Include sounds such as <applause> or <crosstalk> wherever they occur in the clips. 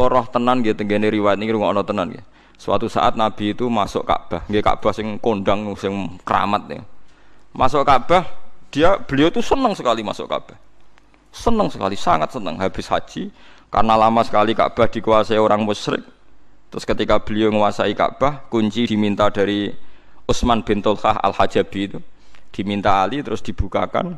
Kalau roh tenan gitu tenggene riwayat ini ono tenan gitu. Suatu saat Nabi itu masuk Ka'bah, nggih Ka'bah sing kondang sing keramat ya. Masuk Ka'bah, dia beliau itu senang sekali masuk Ka'bah. Senang sekali, sangat senang habis haji karena lama sekali Ka'bah dikuasai orang musyrik. Terus ketika beliau menguasai Ka'bah, kunci diminta dari Utsman bin Tulkah Al-Hajabi itu. Diminta Ali terus dibukakan.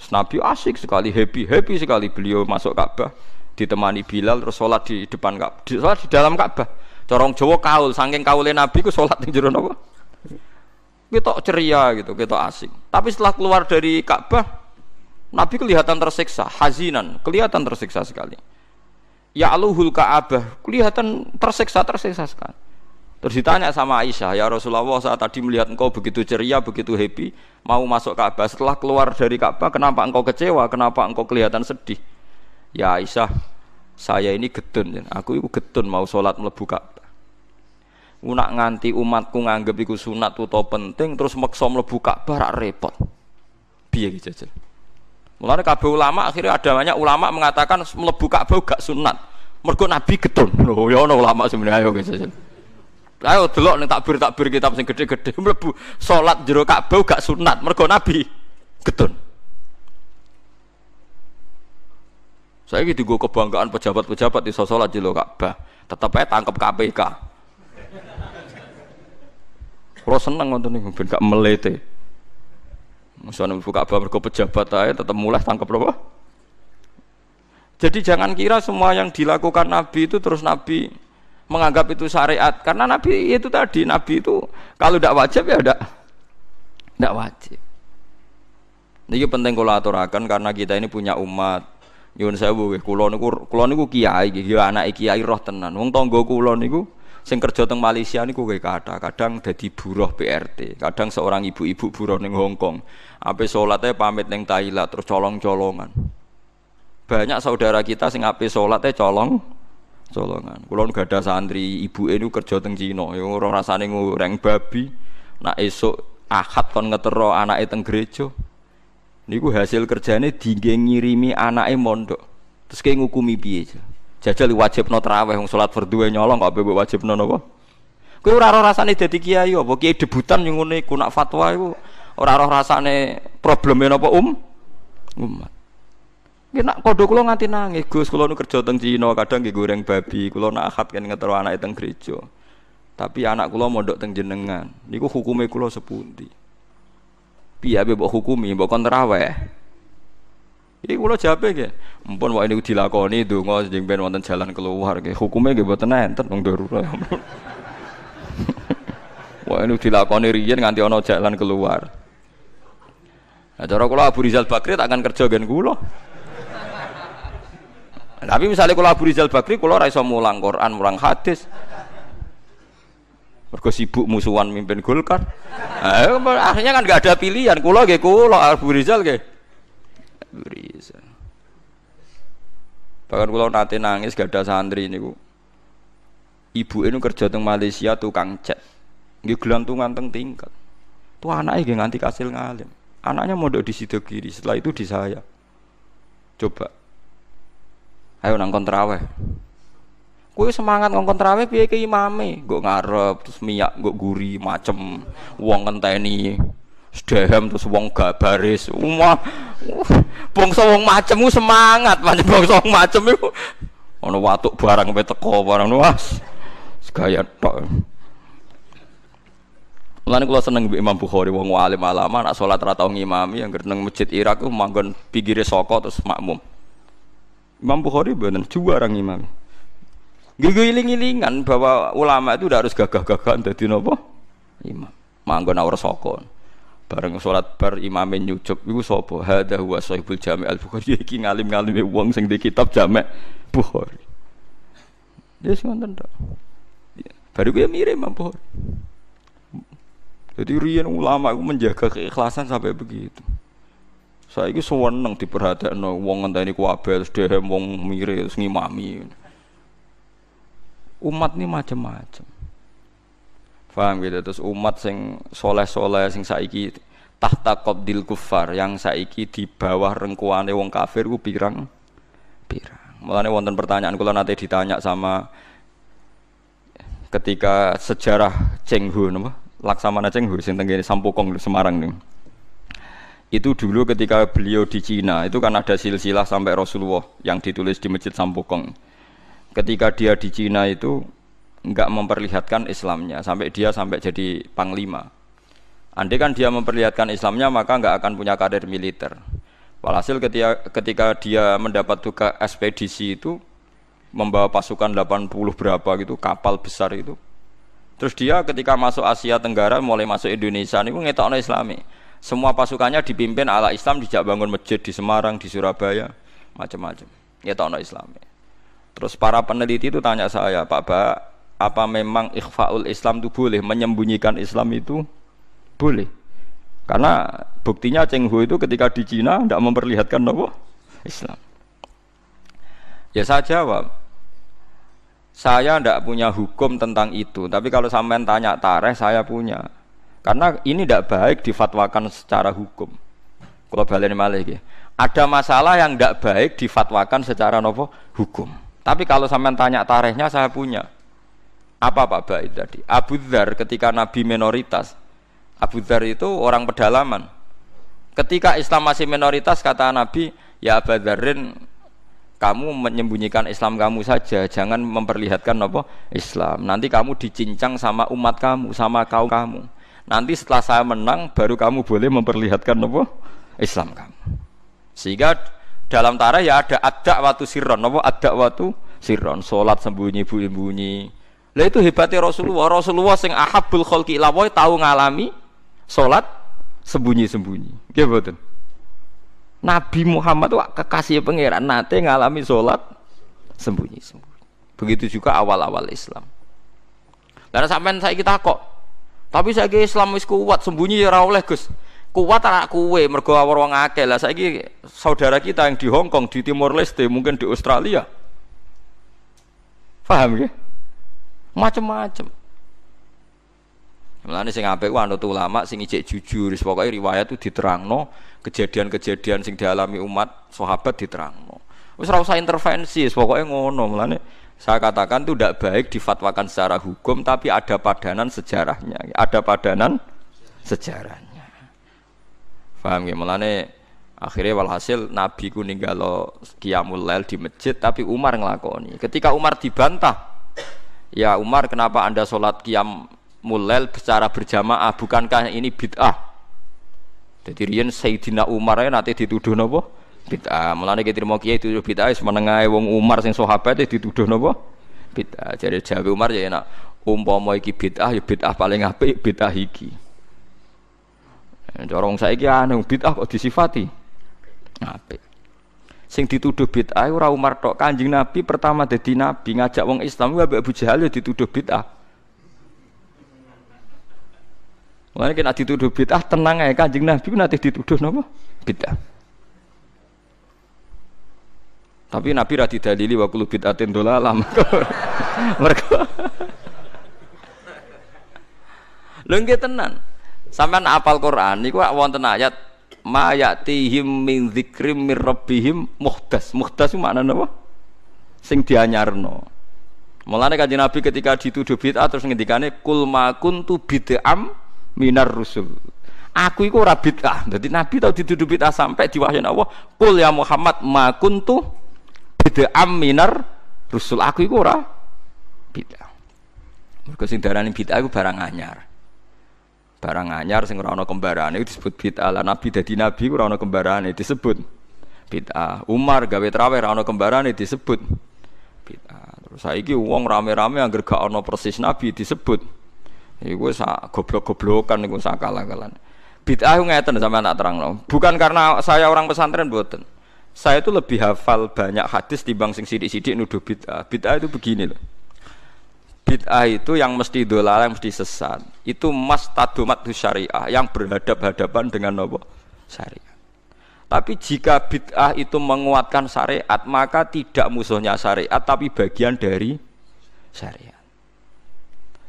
Terus Nabi asik sekali, happy, happy sekali beliau masuk Ka'bah ditemani Bilal terus sholat di depan Ka'bah, sholat di dalam Ka'bah. Corong Jawa kaul, saking kaulin Nabi ku sholat di jero napa? Kita ceria gitu, kita asik. Tapi setelah keluar dari Ka'bah, Nabi kelihatan tersiksa, hazinan, kelihatan tersiksa sekali. Ya aluhul Ka'bah, kelihatan tersiksa, tersiksa sekali. Terus ditanya sama Aisyah, ya Rasulullah saat tadi melihat engkau begitu ceria, begitu happy, mau masuk Ka'bah. Setelah keluar dari Ka'bah, kenapa engkau kecewa? Kenapa engkau kelihatan sedih? Ya Aisyah, saya ini getun, aku itu getun mau sholat melebu Ka'bah nak nganti umatku nganggep iku sunat utawa penting terus maksa mlebu Ka'bah rak repot. Piye iki jajal? Mulane kabeh ulama akhirnya ada banyak ulama mengatakan mlebu Ka'bah gak sunat. Mergo Nabi getun. Lho ya ono ulama sebenarnya ayo jajal. Ayo delok ning takbir-takbir kitab sing gede-gede mlebu salat jero Ka'bah gak sunat mergo Nabi getun. Saya gitu gue kebanggaan pejabat-pejabat di sholat jero Ka'bah. Tetap aja tangkap KPK. Kalau seneng nonton nih, ben gak melete. Misalnya buka kabar mergo pejabat aja tetap mulai tangkap apa? Jadi jangan kira semua yang dilakukan Nabi itu terus Nabi menganggap itu syariat karena Nabi itu tadi Nabi itu kalau tidak wajib ya tidak tidak wajib. Ini penting kalau aturakan karena kita ini punya umat. Nyuwun sewu nggih, kula niku kula niku kiai nggih, anak kiai roh tenan. Wong tangga kula niku Sing kerja teng Malaysia niku kowe kata, kadang dadi buruh PRT, kadang seorang ibu-ibu buruh ning Hong Kong. Ape salate pamit ning Thailand terus colong-colongan. Banyak saudara kita sing ape salate colong colongan. Kulo gak ada santri, ibu ini kerja teng Cina, ya ora rasane ngoreng babi. Nak esuk akad kon ngetero anake teng gereja. Niku hasil kerjane dingge ngirimi anake mondok. Terus kayak ngukumi piye? Jajal wajib no teraweh, wong sholat berdua nyolong kok bebek wajib no nopo. Kau ora roh rasane dadi kiai apa kiai debutan yang ngene iku nak fatwa iku ora roh rasane probleme napa um umat. Nggih nak kodho kula nganti nangis, Gus kula nu kerja teng Cina, kadang nggih goreng babi, kula nak kan ngetero anake teng gereja. Tapi anak kula mondok teng jenengan, niku hukume kula sepundi? Piye mbok hukumi, mbok kon terawih? Iki kula jape nggih. Mumpun wae niku dilakoni donga sing ben wonten jalan keluar nggih. Hukume nggih mboten enten wong darurat. <laughs> Wae niku dilakoni riyen nganti ana jalan keluar. Nah, cara kula Abu Rizal Bakri tak akan kerja gen kula. Tapi misalnya kula Abu Rizal Bakri kula ora iso mulang Quran, mulang hadis. Mergo sibuk musuhan mimpin Golkar. Nah, akhirnya kan gak ada pilihan. Kula nggih kula Abu Rizal nggih Bisa. Bahkan kalau nanti nangis gak ada santri ini Ibu ini kerja di Malaysia tukang cat. Nggih gelantungan teng tingkat. Tuh anaknya gak nganti kasil ngalim. Anaknya mau di situ kiri, setelah itu di saya. Coba. Ayo nang kontraweh. Kue semangat ngongkon traweh piye ke imame, gue ngarep terus miyak gue guri macem wong ngenteni Sedhem terus wong gak baris. Umah bangsa wong macem semangat, pancen bangsa wong macem iku ana watuk barang pe teko barang was. Segaya tok. Mulane kula seneng Mbak Imam Bukhari wong alim alama nak salat ra ngimami yang nang masjid Irak ku manggon pinggire saka terus makmum. Imam Bukhari bener juara ngimami. Gigiling-gilingan bahwa ulama itu udah harus gagah-gagahan dadi napa? Imam. Manggon ora saka. bareng sholat bar imame nyucup iku sapa? Hadza huwa sahibul jami' al bukhari iki ngalim-ngalime wong sing di kitab jami' bukhari. Wis ngoten tok. Baru gue mirip Imam Bukhari. Jadi rian ulama itu menjaga keikhlasan sampai begitu. Saya itu seneng diperhatikan wong ngenteni kuabe terus dehem wong mirip ngimami umat ini macam-macam Faham gitu terus umat sing soleh-soleh sing saiki tahta qabdil kufar yang saiki di bawah rengkuane wong kafir ku pirang pirang Mulane wonten pertanyaan kula nanti ditanya sama ketika sejarah Cheng Hu napa? Laksamana Cheng Hu sing tenggene Sampokong Semarang nih. Itu dulu ketika beliau di Cina, itu kan ada silsilah sampai Rasulullah yang ditulis di Masjid Sampokong. Ketika dia di Cina itu enggak memperlihatkan Islamnya sampai dia sampai jadi panglima. Andai kan dia memperlihatkan Islamnya maka enggak akan punya karir militer. Walhasil ketika, ketika dia mendapat tugas ekspedisi itu membawa pasukan 80 berapa gitu kapal besar itu. Terus dia ketika masuk Asia Tenggara mulai masuk Indonesia ini ngetokno Islami. Semua pasukannya dipimpin ala Islam dijak bangun masjid di Semarang, di Surabaya, macam-macam. Ngetokno Islami. Terus para peneliti itu tanya saya, Pak Ba, apa memang ikhfaul Islam itu boleh menyembunyikan Islam itu boleh? Karena buktinya Cheng Hu itu ketika di Cina tidak memperlihatkan apa? Islam. Ya saya jawab, saya tidak punya hukum tentang itu. Tapi kalau sampean tanya tareh, saya punya. Karena ini tidak baik difatwakan secara hukum. Kalau balik malah Ada masalah yang tidak baik difatwakan secara nopo hukum. Tapi kalau sampean tanya tarehnya, saya punya. Apa Pak Baik tadi? Abu Dhar ketika Nabi minoritas, Abu Dhar itu orang pedalaman. Ketika Islam masih minoritas, kata Nabi, ya Abu Dharin, kamu menyembunyikan Islam kamu saja, jangan memperlihatkan apa Islam. Nanti kamu dicincang sama umat kamu, sama kaum kamu. Nanti setelah saya menang, baru kamu boleh memperlihatkan apa Islam kamu. Sehingga dalam tarah ya ada ada waktu sirron, apa ada waktu sirron, solat sembunyi-sembunyi. Lah itu hebatnya Rasulullah. Rasulullah sing ahabul khalqi ilawai tahu ngalami Sholat sembunyi-sembunyi. Nggih mboten. Nabi Muhammad wak kekasih pangeran nate ngalami sholat sembunyi-sembunyi. Begitu juga awal-awal Islam. Dan sampean saya kita kok. Tapi saya Islam wis kuat sembunyi ya oleh Gus. Kuat anak kue mergo wong akeh lah saiki saudara kita yang di Hong Kong, di Timor Leste, mungkin di Australia. Paham ya? Macam-macam. Mulane sing apik ku anut ulama sing ijek jujur, pokoke riwayat itu diterangno, kejadian-kejadian sing dialami umat sahabat diterangno. Wis ora usah intervensi, pokoke ngono. Mulane saya katakan itu tidak baik difatwakan secara hukum tapi ada padanan sejarahnya, ada padanan sejarahnya. Paham ya? Mulane akhirnya walhasil Nabi ku ninggalo qiyamul lail di masjid tapi Umar ngelakoni. Ketika Umar dibantah, ya Umar kenapa Anda sholat qiyam mulel secara berjamaah? Bukankah ini bid'ah? Jadi rian Sayyidina Umar ya nanti dituduh nopo bid'ah. Mulane kita mau kiai dituduh bid'ah semenengai wong Umar sing sahabat dituduh nopo bid'ah. Jadi Jawa Umar ya enak. Umpama iki bid'ah ya bid'ah paling apik bid'ah iki corong saiki aneh bid'ah kok disifati apik sing dituduh bid'ah ora Umar tok Kanjeng Nabi pertama dadi nabi ngajak wong Islam wa Abu Jahal ya dituduh bid'ah Mulane kena dituduh bid'ah tenang ae Kanjeng Nabi nanti dituduh napa? Bid'ah. Tapi Nabi ra didalili wa kullu bid'atin dolalah. <laughs> Lho nggih tenan. Sampeyan apal Quran niku wonten ayat ma yatihim min dzikrim mir rabbihim muhdas. Muhdas maknane napa? Sing dianyarno. Mulane Kanjeng Nabi ketika dituduh bid'ah terus ngendikane kul ma kuntu bid'am minar rusul. Aku iku ora bid'ah. Dadi Nabi tau dituduh bid'ah sampai diwahyani Allah, "Qul ya Muhammad ma kuntu bid'am minar rusul." Aku iku ora bid'ah. Mergo sing bid'ah iku barang anyar. Barang anyar sing ora ana kembarane disebut bid'ah. Lah Nabi dadi nabi ora ana kembarane disebut bid'ah. Umar gawe traweh ora ana kembarane disebut bid'ah. Terus saiki wong rame-rame anggere gak ana persis nabi disebut Iku sak goblok-goblokan iku sak kalah-kalan. Bid'ah ngeten sama anak terang no. Bukan karena saya orang pesantren buatan. Saya itu lebih hafal banyak hadis timbang sing sidik-sidik nuduh bid'ah. Bid'ah itu begini loh. Bid'ah itu yang mesti dolala, yang mesti sesat. Itu mas tadumat syariah yang berhadap-hadapan dengan nopo syariah. Tapi jika bid'ah itu menguatkan syariat, maka tidak musuhnya syariat, tapi bagian dari syariat.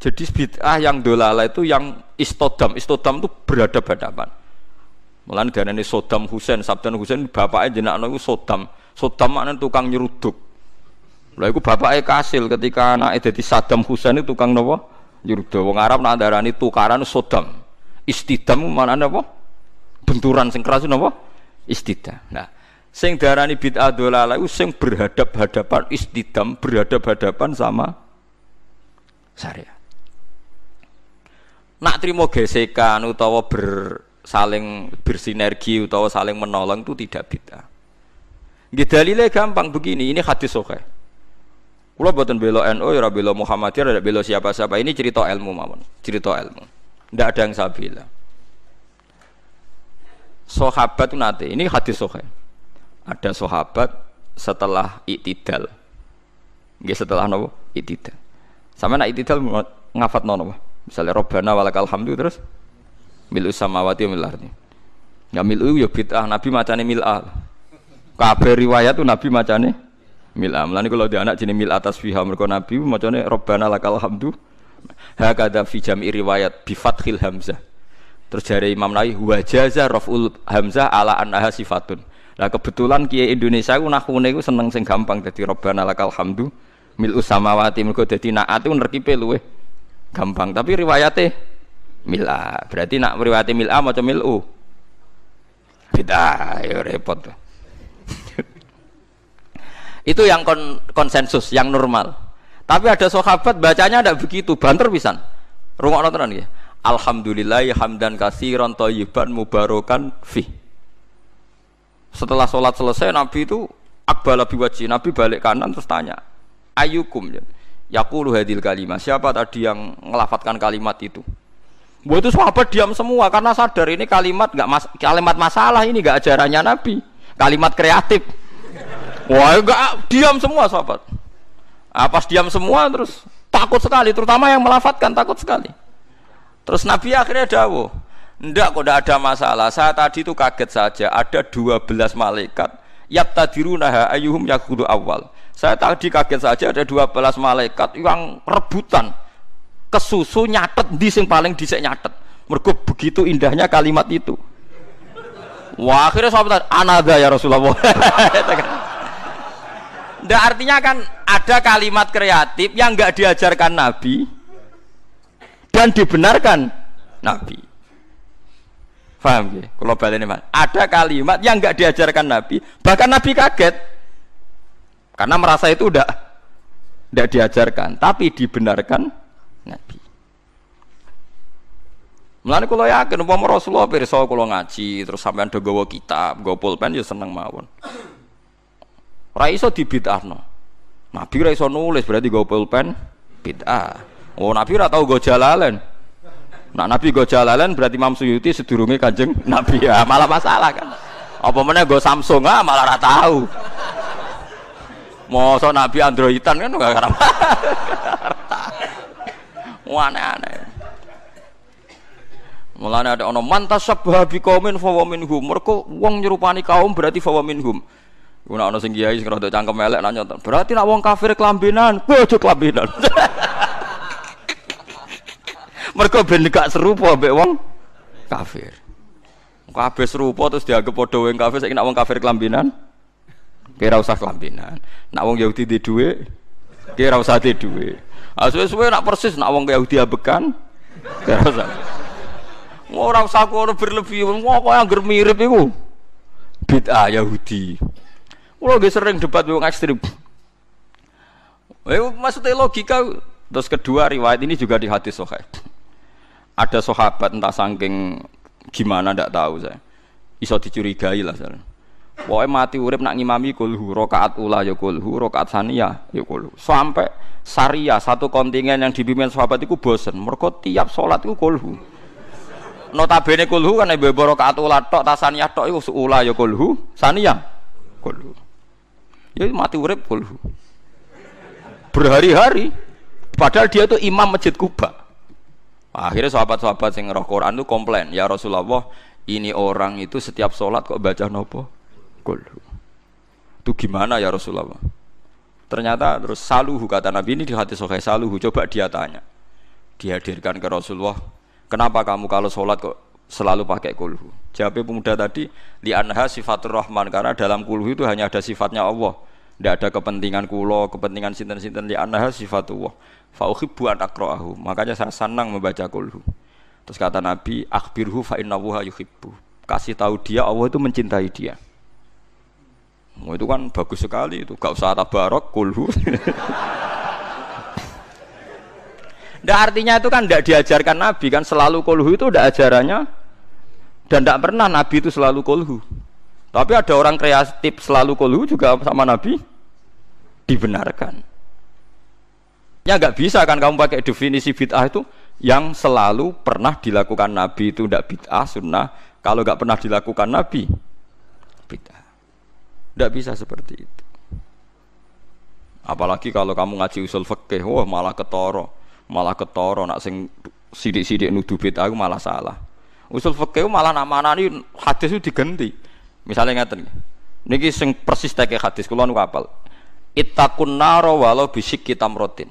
Jadi bid'ah yang dolala itu yang istodam, istodam itu berhadap-hadapan. Mulane ini Sodam Husain, Sabdan Husain bapaknya jenak itu Sodam. Sodam maknanya tukang nyeruduk. Lah iku bapake Kasil ketika anake dadi Saddam Hussein itu tukang napa? Yurda wong Arab nak darani tukaran Sodam. Istidam mana apa? Benturan sing keras napa? Istidam. Nah, sing darani bid'ah dolalah iku sing berhadap-hadapan istidam, berhadap-hadapan sama syariat. Nak terima gesekan utawa bersaling bersinergi utawa saling menolong itu tidak bid'ah. Nggih dalile gampang begini, ini hadis sahih. Kula boten bela NU ya bela Muhammadiyah, ya bela siapa-siapa. Ini cerita ilmu mawon, cerita ilmu. Tidak ada yang saya bela. Sahabat itu nanti, ini hadis sahih. Ada sahabat setelah itidal. Nggih setelah nopo? Itidal. Sama nak itidal ngafat nopo? Misalnya Robbana walakal hamdu terus milu samawati mil ardi. Ya milu ya bid'ah, Nabi macane mil'ah. Kabeh riwayat tuh Nabi macane mil'a. Mulane kalau di anak jenis mil atas fiha mereka Nabi macane Robbana lakal hamdu. Hakada fi jam'i riwayat bi fathil hamzah. Terus dari Imam Nawawi wajaza raful hamzah ala annaha sifatun. Nah kebetulan kiai Indonesia ku nahune ku seneng sing gampang dadi Robbana lakal hamdu mil usamawati mergo dadi naat ku nerkipe luwe gampang. Tapi riwayate mil'a. Berarti nak riwayate mil'a maca mil'u. Beda, ya repot. Itu yang kon konsensus, yang normal. Tapi ada sahabat bacanya tidak begitu, banter pisan. Rungokno tenan ya. Alhamdulillah hamdan katsiran thayyiban mubarakan fi. Setelah sholat selesai Nabi itu akbala biwaji, Nabi balik kanan terus tanya, "Ayukum?" Ya. Yaqulu hadil kalimat. Siapa tadi yang ngelafatkan kalimat itu? Buat itu sahabat diam semua karena sadar ini kalimat nggak mas, kalimat masalah ini nggak ajarannya Nabi, kalimat kreatif. Wah, enggak diam semua sahabat. Ah, pas diam semua terus takut sekali, terutama yang melafatkan takut sekali. Terus Nabi akhirnya dawuh, "Enggak kok enggak ada masalah. Saya tadi itu kaget saja ada 12 malaikat yattadirunaha ayyuhum yakhudhu awal. Saya tadi kaget saja ada 12 malaikat yang rebutan kesusu nyatet di sing paling dhisik nyatet. Mergo begitu indahnya kalimat itu. Wah, akhirnya sahabat anada ya Rasulullah. <laughs> Nggak artinya kan ada kalimat kreatif yang nggak diajarkan Nabi dan dibenarkan Nabi. Faham ya? Kalau balik ini ada kalimat yang nggak diajarkan Nabi, bahkan Nabi kaget karena merasa itu udah tidak diajarkan, tapi dibenarkan Nabi. Mulane kula yakin umpama Rasulullah pirsa kula ngaji terus sampean do gawa kitab, gawa pulpen ya seneng mawon. Ora iso dibid'ahno. Nabi ora iso nulis berarti go pulpen bid'ah. Oh Nabi ora tau go jalalen. Nak Nabi go jalalen berarti Imam Suyuti sedurunge Kanjeng Nabi ya malah masalah kan. Apa meneh go Samsung ah malah ora tahu. Masa Nabi Androidan kan enggak karep. <laughs> Aneh-aneh. Mulane ada ono mantas sabah bi qaumin fa wa minhum. Mergo wong nyerupani kaum berarti fa wa minhum. Iku nek ana sing kiai sing rada cangkem elek nanya, berarti nak wong kafir kelambinan, <laughs> aja kelambinan. <laughs> Mergo ben gak serupa mbek wong kafir. Kabeh serupa terus dianggap padha wong kafir saiki nak wong kafir kelambinan, kira usah kelambinan. Nak wong Yahudi di dhuwit, kira usah di dhuwit. Ah suwe-suwe nak persis nak wong Yahudi abekan, kira usah. Ora usah kono berlebih, wong kok yang mirip iku. Bid'ah Yahudi. Kulo gak sering debat wong ekstrim. Eh, maksudnya logika terus kedua riwayat ini juga di hadis sahih. Ada sahabat entah saking gimana ndak tahu saya. Iso dicurigai lah saya. Pokoknya mati urip nak ngimami kulhu rokaat ula ya kulhu rokaat sania ya kulhu sampai saria satu kontingen yang dipimpin sahabat itu bosen mereka tiap sholat itu kulhu notabene kulhu kan ibu rokaat ula tok tasania tok itu ula ya kulhu sania kulhu Ya mati urip kulhu. Berhari-hari padahal dia itu imam masjid Kuba. Akhirnya sahabat-sahabat yang roh Quran itu komplain, ya Rasulullah, ini orang itu setiap sholat kok baca nopo kulhu. Itu gimana ya Rasulullah? Ternyata terus saluhu kata Nabi ini di hati sokai saluhu. Coba dia tanya, dihadirkan ke Rasulullah. Kenapa kamu kalau sholat kok selalu pakai kulhu? Jawabnya pemuda tadi, li anha sifatur rahman karena dalam kulhu itu hanya ada sifatnya Allah. Tidak ada kepentingan kulo, kepentingan sinten-sinten di anha sifatullah. Fa uhibbu an. Makanya saya senang membaca kulhu. Terus kata Nabi, akhbirhu fa innahu yuhibbu. Kasih tahu dia Allah itu mencintai dia. Oh, itu kan bagus sekali itu. Gak usah tabarok kulhu. <laughs> Nggak artinya itu kan tidak diajarkan Nabi kan selalu kulhu itu udah ajarannya dan tidak pernah Nabi itu selalu kulhu. Tapi ada orang kreatif selalu kulhu juga sama Nabi dibenarkan. Ya nggak bisa kan kamu pakai definisi bid'ah itu yang selalu pernah dilakukan Nabi itu tidak bid'ah sunnah. Kalau nggak pernah dilakukan Nabi bid'ah. Tidak bisa seperti itu. Apalagi kalau kamu ngaji usul fikih, wah malah ketoro malah ketoro nak sing sidik-sidik nuduh bid'ah malah salah. Usul fikih malah nak manani hadis itu diganti. Misalnya ngeten. Niki sing persis teke hadis kula nu kapal. Ittaqun naro walau bisik kita merotin.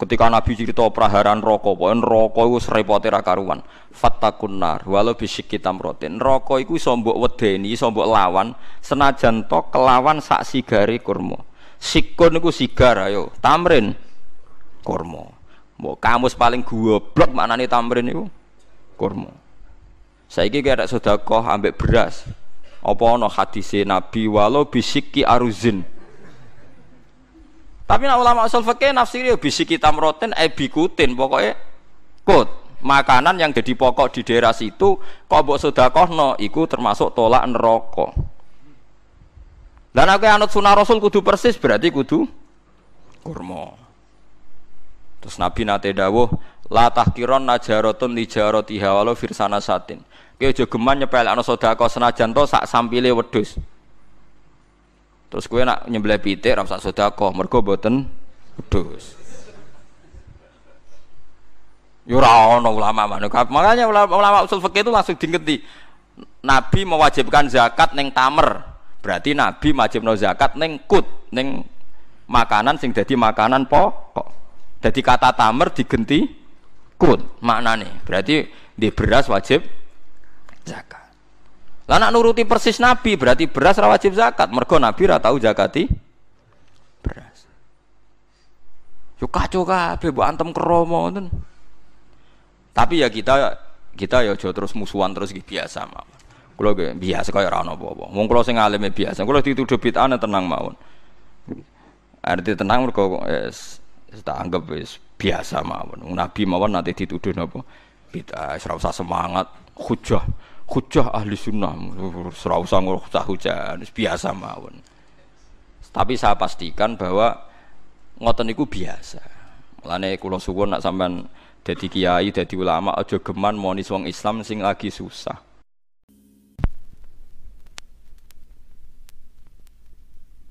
Ketika Nabi cerita praharan rokok, pokoknya rokok itu serepote karuan. Fattakun nar, walau bisik kita merotin. Rokok itu sombok wedeni, sombok lawan, senajan to kelawan sak sigari kurma. Sikun itu sigar, ayo, tamrin, kurma. Mau kamus paling goblok nih tamrin itu kurma. Saiki kira sedekah ambek beras. Apa ana hadise Nabi walau bisiki aruzin. Tapi nak ulama usul fikih nafsiri ya bisiki tamroten e bikutin pokoknya kut makanan yang jadi pokok di daerah situ kok mbok sedekahno iku termasuk tolak neraka. Dan aku anut sunah Rasul kudu persis berarti kudu kurma. Terus Nabi nate dawuh, la tahkiron najarotun li jarotiha walau firsana satin. Ki aja geman nyepelekno sedekah senajan to sak sampile wedhus. Terus kowe nak nyembelih pitik ora usah sedekah, mergo mboten wedhus. Yo ora ono ulama manuk. Makanya ulama, ulama usul fikih itu langsung diingeti. Nabi mewajibkan zakat neng tamer. Berarti Nabi wajibno zakat neng kut, neng makanan sing jadi makanan pokok. Jadi kata tamer digenti kut maknane. Berarti di beras wajib zakat. Lah nak nuruti persis Nabi berarti beras ra wajib zakat. Mergo Nabi ra tau zakati beras. Yo kacau kabeh mbok antem kromo ngoten. Tapi ya kita kita ya aja terus musuhan terus biasa mawon. Kulo biasa kaya ora ono apa-apa. Wong kulo sing alime biasa. Kulo dituduh bid'ah tenang mawon. Arti tenang mergo yes, tak anggap wis biasa mawon. Nabi mawon nanti dituduh napa? Bid'ah, ora semangat, hujah. Hujah ahli sunnah, ora usah ngurusah hujah, biasa mawon. Tapi saya pastikan bahwa ngoten niku biasa. Mulane kula suwun nak sampean dadi kiai, dadi ulama aja geman monis wong Islam sing lagi susah.